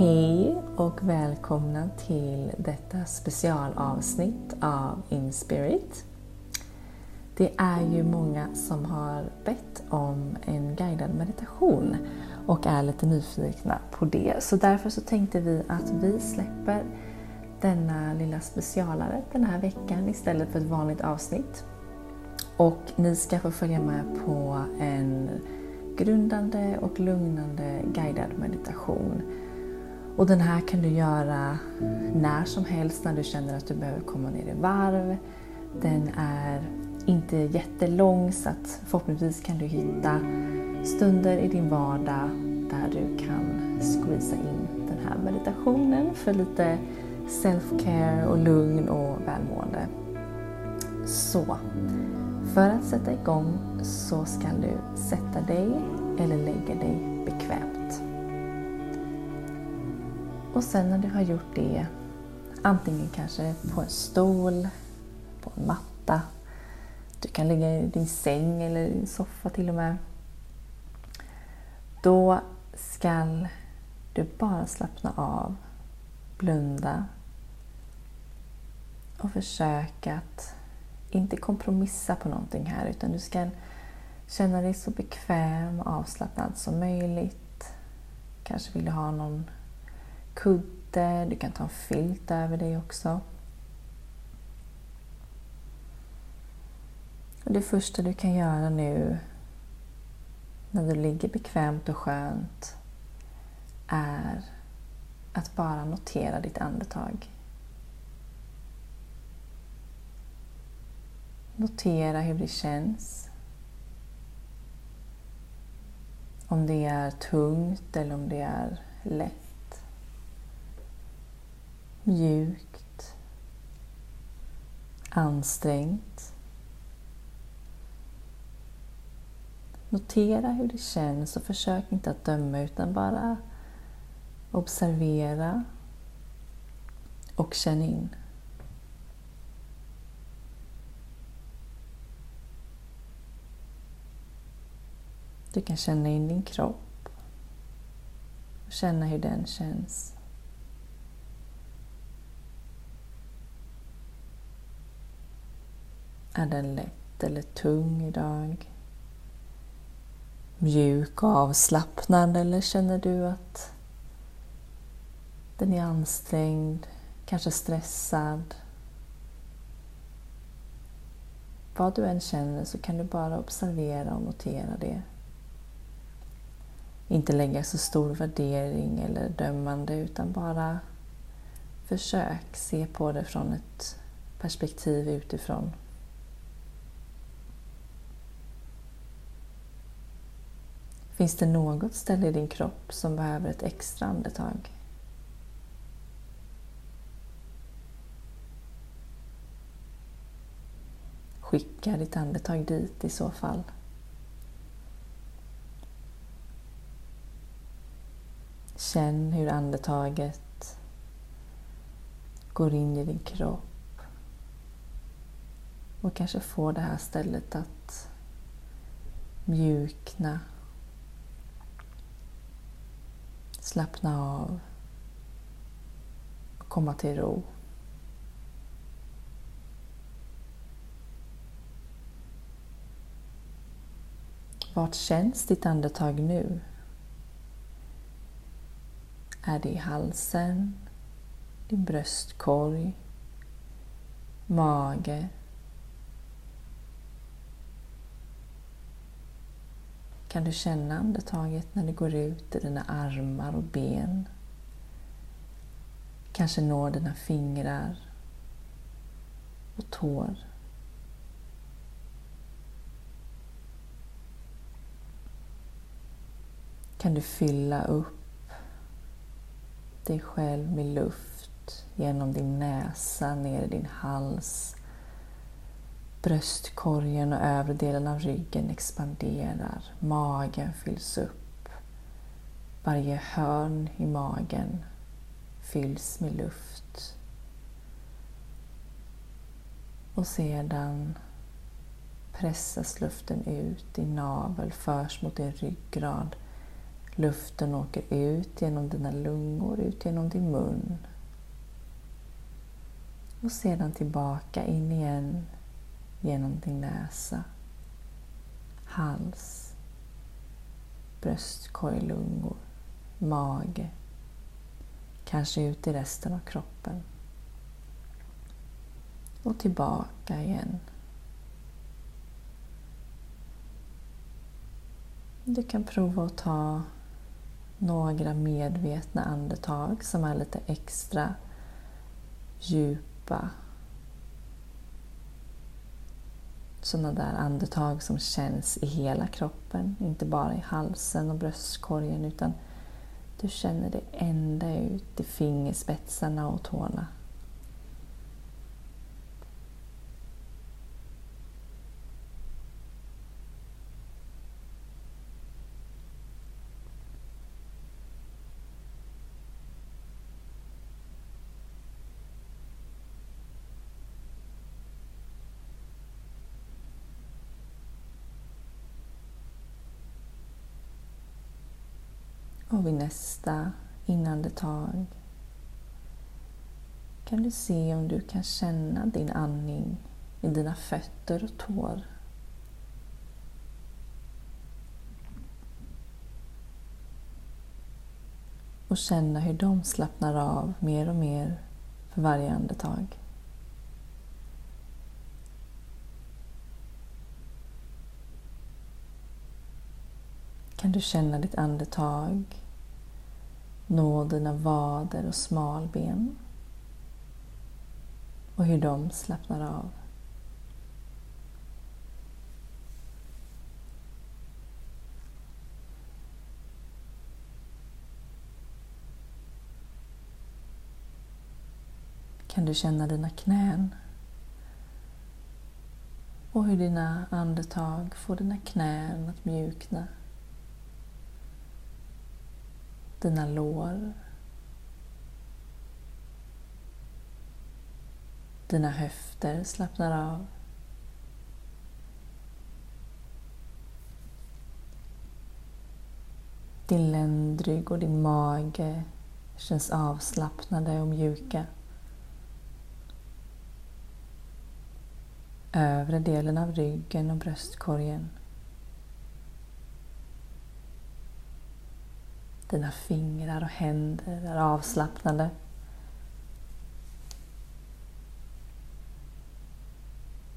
Hej och välkomna till detta specialavsnitt av Inspirit. Det är ju många som har bett om en guidad meditation och är lite nyfikna på det. Så därför så tänkte vi att vi släpper denna lilla specialare den här veckan istället för ett vanligt avsnitt. Och ni ska få följa med på en grundande och lugnande guidad meditation. Och den här kan du göra när som helst när du känner att du behöver komma ner i varv. Den är inte jättelång så att förhoppningsvis kan du hitta stunder i din vardag där du kan squeeza in den här meditationen för lite self-care och lugn och välmående. Så, för att sätta igång så ska du sätta dig eller lägga dig bekvämt. Och sen när du har gjort det, antingen kanske på en stol, på en matta, du kan ligga i din säng eller i din soffa till och med. Då ska du bara slappna av, blunda och försöka att inte kompromissa på någonting här utan du ska känna dig så bekväm och avslappnad som möjligt. Kanske vill du ha någon kudde, du kan ta en filt över dig också. Och det första du kan göra nu när du ligger bekvämt och skönt är att bara notera ditt andetag. Notera hur det känns. Om det är tungt eller om det är lätt. Mjukt. Ansträngt. Notera hur det känns och försök inte att döma utan bara observera och känn in. Du kan känna in din kropp och känna hur den känns. Är den lätt eller tung idag? Mjuk och avslappnad eller känner du att den är ansträngd, kanske stressad? Vad du än känner så kan du bara observera och notera det inte lägga så stor värdering eller dömande utan bara försök se på det från ett perspektiv utifrån. Finns det något ställe i din kropp som behöver ett extra andetag? Skicka ditt andetag dit i så fall. Känn hur andetaget går in i din kropp och kanske får det här stället att mjukna, slappna av och komma till ro. Vart känns ditt andetag nu? Är det i halsen, din bröstkorg, mage, Kan du känna andetaget när det går ut i dina armar och ben? Kanske når dina fingrar och tår. Kan du fylla upp dig själv med luft genom din näsa, ner i din hals. Bröstkorgen och övre delen av ryggen expanderar. Magen fylls upp. Varje hörn i magen fylls med luft. Och sedan pressas luften ut, din navel förs mot din ryggrad Luften åker ut genom dina lungor, ut genom din mun. Och sedan tillbaka in igen genom din näsa, hals, bröstkorg, lungor, mage, kanske ut i resten av kroppen. Och tillbaka igen. Du kan prova att ta några medvetna andetag som är lite extra djupa. Sådana där andetag som känns i hela kroppen, inte bara i halsen och bröstkorgen utan du känner det ända ut i fingerspetsarna och tårna. Och vid nästa inandetag kan du se om du kan känna din andning i dina fötter och tår. Och känna hur de slappnar av mer och mer för varje andetag. kan du känna ditt andetag nå dina vader och smalben. Och hur de slappnar av. Kan du känna dina knän? Och hur dina andetag får dina knän att mjukna? Dina lår. Dina höfter slappnar av. Din ländrygg och din mage känns avslappnade och mjuka. Övre delen av ryggen och bröstkorgen Dina fingrar och händer är avslappnade.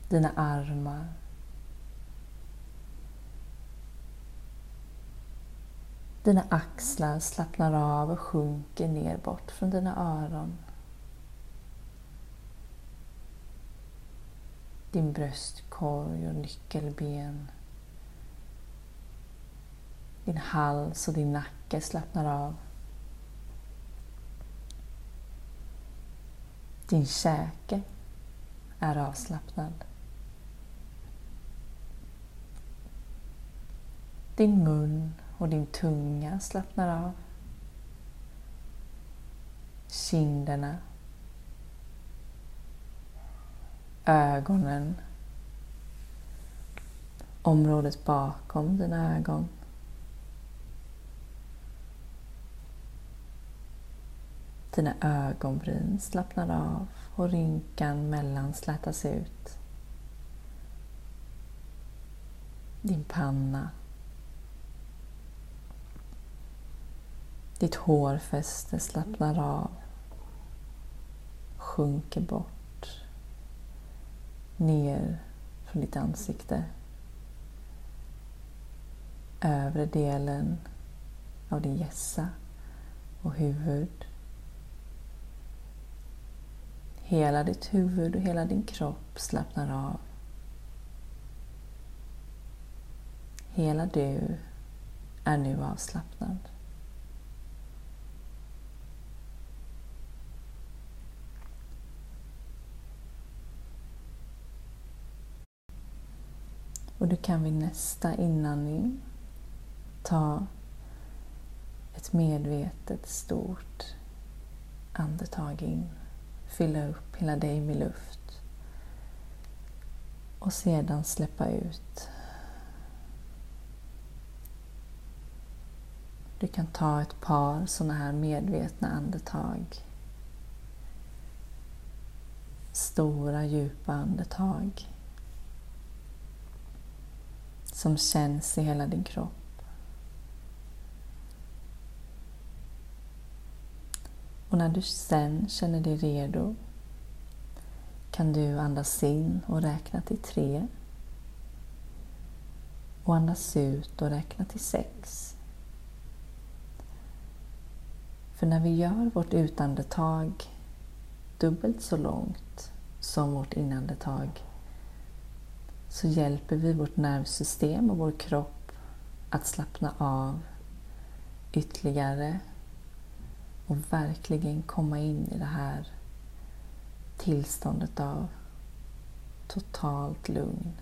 Dina armar. Dina axlar slappnar av och sjunker ner bort från dina öron. Din bröstkorg och nyckelben. Din hals och din nacke nacke slappnar av. Din käke är avslappnad. Din mun och din tunga slappnar av. Kinderna. Ögonen. Området bakom dina ögon. Dina ögonbryn slappnar av och rynkan mellan slätas ut. Din panna. Ditt hårfäste slappnar av, sjunker bort, ner från ditt ansikte. Övre delen av din hjässa och huvud Hela ditt huvud och hela din kropp slappnar av. Hela du är nu avslappnad. Och du kan vid nästa inandning ta ett medvetet stort andetag in fylla upp hela dig med luft och sedan släppa ut. Du kan ta ett par sådana här medvetna andetag. Stora djupa andetag som känns i hela din kropp. Och när du sen känner dig redo kan du andas in och räkna till tre och andas ut och räkna till sex. För när vi gör vårt utandetag dubbelt så långt som vårt inandetag så hjälper vi vårt nervsystem och vår kropp att slappna av ytterligare och verkligen komma in i det här tillståndet av totalt lugn.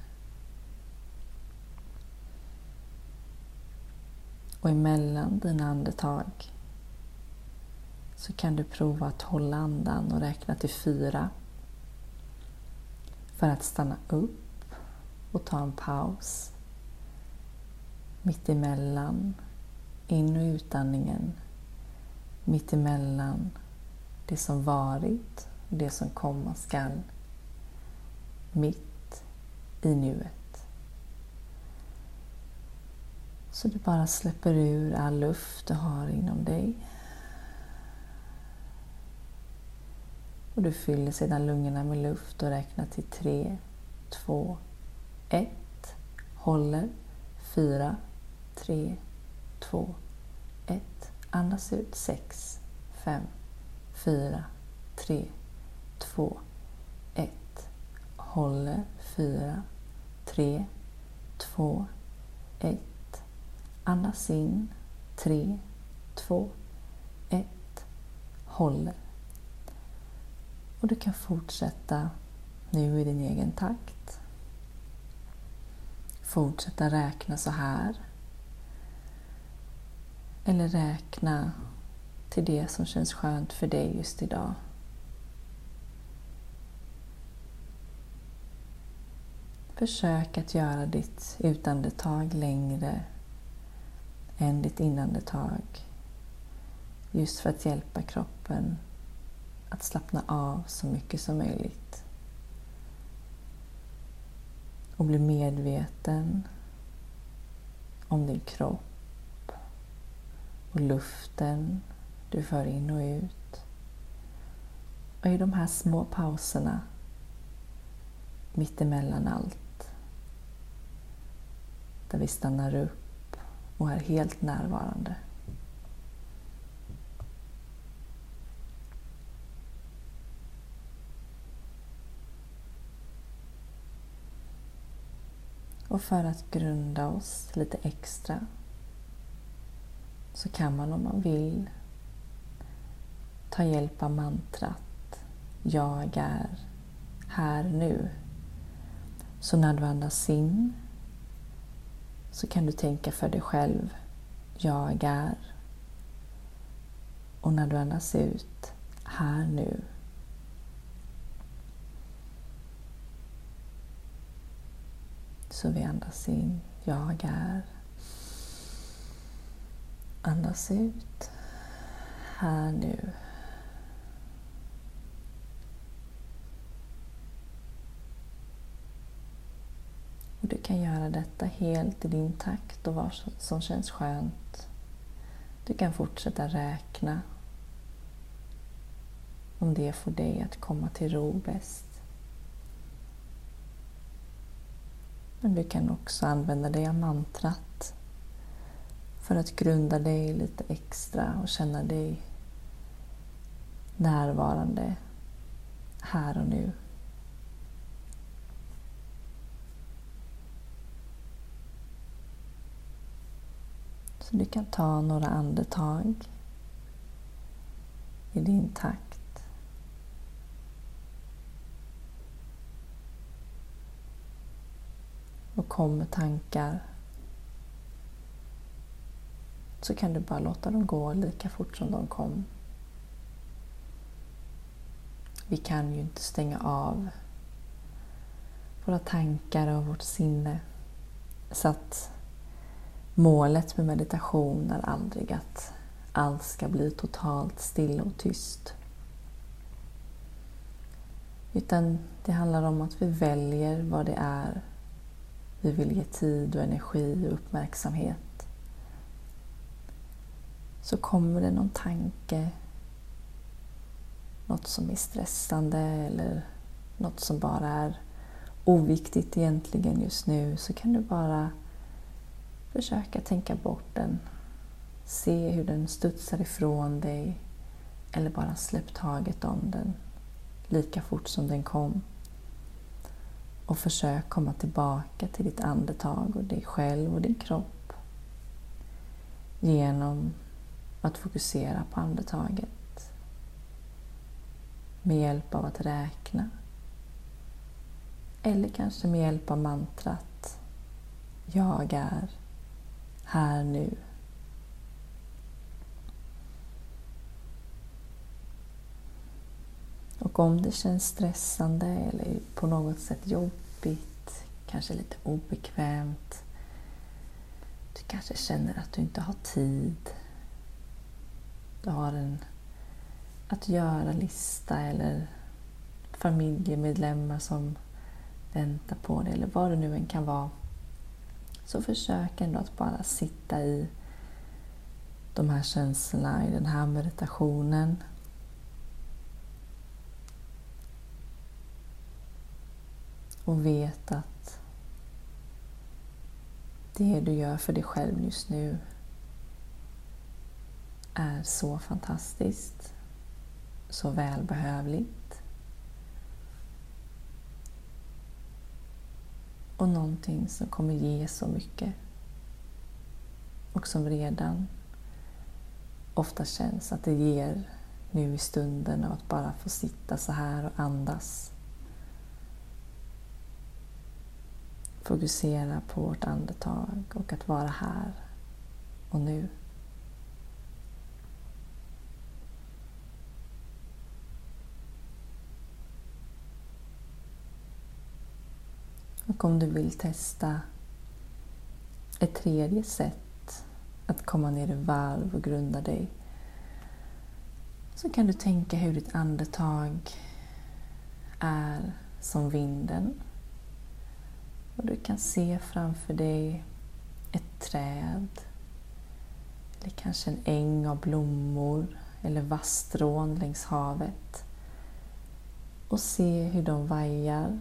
Och emellan dina andetag så kan du prova att hålla andan och räkna till fyra för att stanna upp och ta en paus mitt emellan in och utandningen mittemellan det som varit och det som komma skall mitt i nuet. Så du bara släpper ur all luft du har inom dig Och du fyller sedan lungorna med luft och räknar till tre, två, ett. Håller. fyra, tre, två, ett. Andas ut 6, 5, 4, 3, 2, 1. Håller 4, 3, 2, 1. Andas in 3, 2, 1. Håller. Och du kan fortsätta nu i din egen takt. Fortsätta räkna så här eller räkna till det som känns skönt för dig just idag. Försök att göra ditt utandetag längre än ditt inandetag. Just för att hjälpa kroppen att slappna av så mycket som möjligt. Och bli medveten om din kropp och luften du för in och ut. Och i de här små pauserna mittemellan allt där vi stannar upp och är helt närvarande. Och för att grunda oss lite extra så kan man om man vill ta hjälp av mantrat Jag är här nu. Så när du andas in så kan du tänka för dig själv Jag är. Och när du andas ut här nu Så vi andas in, jag är. Andas ut, här nu. Och du kan göra detta helt i din takt och vad som känns skönt. Du kan fortsätta räkna om det får dig att komma till ro bäst. Men du kan också använda dig av mantrat för att grunda dig lite extra och känna dig närvarande här och nu. Så du kan ta några andetag i din takt och kom med tankar så kan du bara låta dem gå lika fort som de kom. Vi kan ju inte stänga av våra tankar och vårt sinne så att målet med meditation är aldrig att allt ska bli totalt stilla och tyst. Utan det handlar om att vi väljer vad det är vi vill ge tid och energi och uppmärksamhet. Så kommer det någon tanke, något som är stressande eller något som bara är oviktigt egentligen just nu så kan du bara försöka tänka bort den. Se hur den studsar ifrån dig eller bara släpp taget om den lika fort som den kom. Och försök komma tillbaka till ditt andetag och dig själv och din kropp genom att fokusera på andetaget. Med hjälp av att räkna. Eller kanske med hjälp av mantrat. Jag är här nu. Och om det känns stressande eller på något sätt jobbigt, kanske lite obekvämt, du kanske känner att du inte har tid, du har en att göra-lista eller familjemedlemmar som väntar på dig eller vad det nu än kan vara. Så försök ändå att bara sitta i de här känslorna i den här meditationen och vet att det du gör för dig själv just nu är så fantastiskt, så välbehövligt. Och någonting som kommer ge så mycket. Och som redan ofta känns att det ger nu i stunden av att bara få sitta så här och andas. Fokusera på vårt andetag och att vara här och nu. Och om du vill testa ett tredje sätt att komma ner i varv och grunda dig så kan du tänka hur ditt andetag är som vinden och du kan se framför dig ett träd eller kanske en äng av blommor eller vasstrån längs havet. Och se hur de vajar.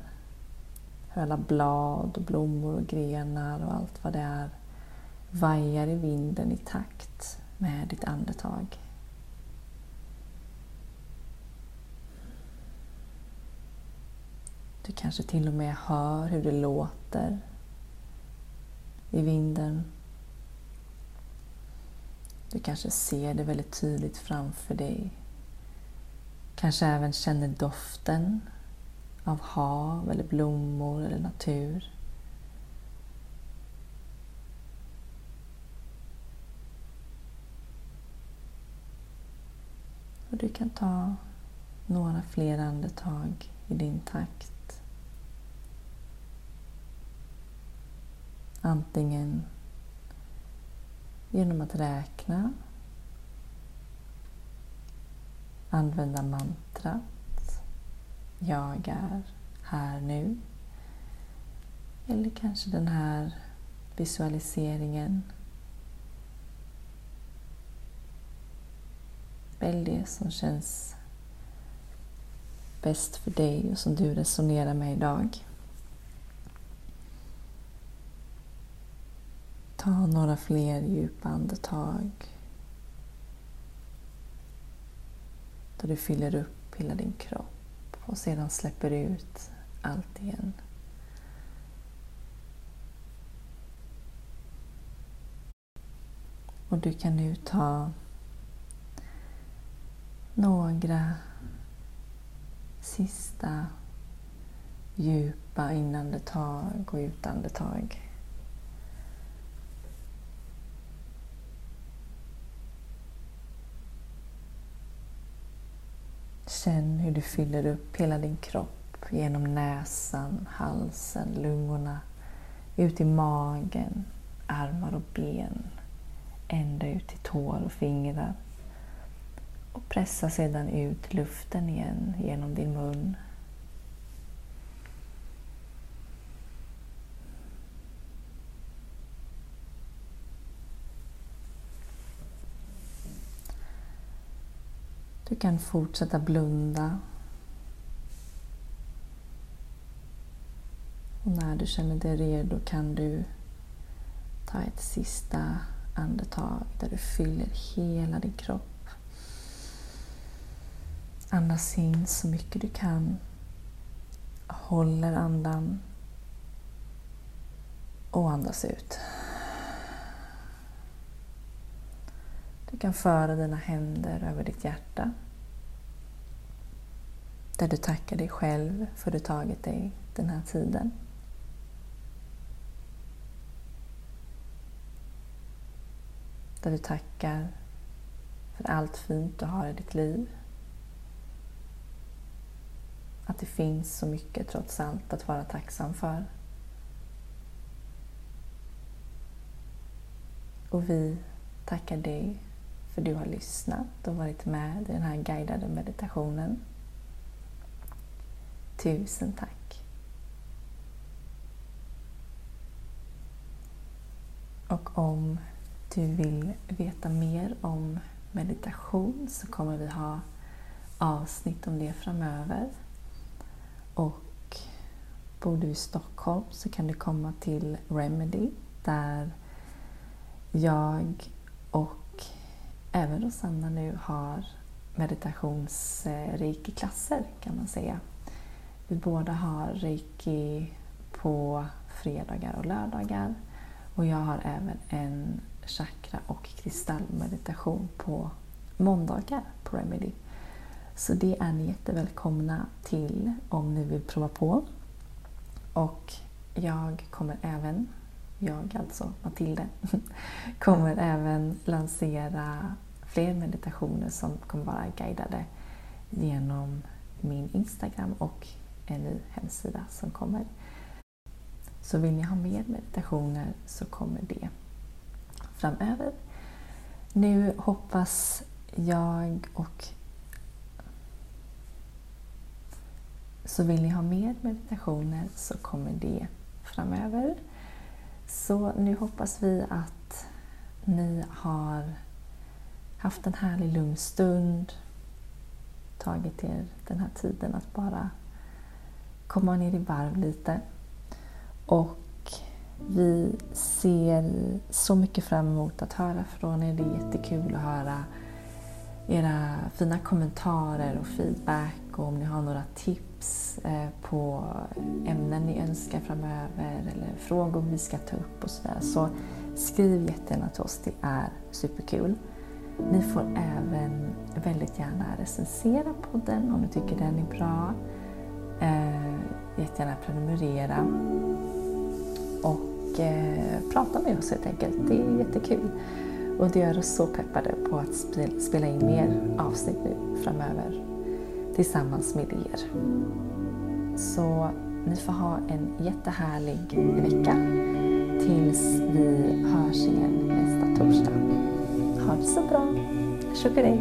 Hur alla blad och blommor och grenar och allt vad det är vajar i vinden i takt med ditt andetag. Du kanske till och med hör hur det låter i vinden. Du kanske ser det väldigt tydligt framför dig. Kanske även känner doften av hav eller blommor eller natur. Och du kan ta några fler andetag i din takt. Antingen genom att räkna, använda mantrat jag är här nu. Eller kanske den här visualiseringen. Välj det som känns bäst för dig och som du resonerar med idag. Ta några fler djupa andetag. Då du fyller upp hela din kropp och sedan släpper ut allt igen. Och du kan nu ta några sista djupa inandetag och utandetag. Känn hur du fyller upp hela din kropp genom näsan, halsen, lungorna, ut i magen, armar och ben ända ut till tår och fingrar. Och pressa sedan ut luften igen genom din mun. Du kan fortsätta blunda. Och när du känner dig redo kan du ta ett sista andetag där du fyller hela din kropp. Andas in så mycket du kan. Håller andan. Och andas ut. Kan föra dina händer över ditt hjärta. Där du tackar dig själv för att du tagit dig den här tiden. Där du tackar för allt fint du har i ditt liv. Att det finns så mycket trots allt att vara tacksam för. Och vi tackar dig för du har lyssnat och varit med i den här guidade meditationen. Tusen tack! Och om du vill veta mer om meditation så kommer vi ha avsnitt om det framöver. Och bor du i Stockholm så kan du komma till Remedy där jag och även Rosanna nu har meditationsreiki-klasser kan man säga. Vi båda har reiki på fredagar och lördagar och jag har även en chakra och kristallmeditation på måndagar på Remedy. Så det är ni jättevälkomna till om ni vill prova på. Och jag kommer även, jag alltså Matilde, kommer även lansera fler meditationer som kommer vara guidade genom min Instagram och en ny hemsida som kommer. Så vill ni ha mer meditationer så kommer det framöver. Nu hoppas jag och så vill ni ha mer meditationer så kommer det framöver. Så nu hoppas vi att ni har haft en härlig lugn stund, tagit er den här tiden att bara komma ner i varv lite. Och vi ser så mycket fram emot att höra från er. Det är jättekul att höra era fina kommentarer och feedback och om ni har några tips eh, på ämnen ni önskar framöver eller frågor vi ska ta upp och sådär. Så skriv jättegärna till oss, det är superkul. Ni får även väldigt gärna recensera podden om ni tycker den är bra. Eh, jättegärna prenumerera. Och eh, prata med oss helt enkelt. Det är jättekul. Och det gör oss så peppade på att spela in mer avsnitt nu framöver tillsammans med er. Så ni får ha en jättehärlig vecka tills vi hörs igen nästa torsdag. Ha det så bra! Tjock dig!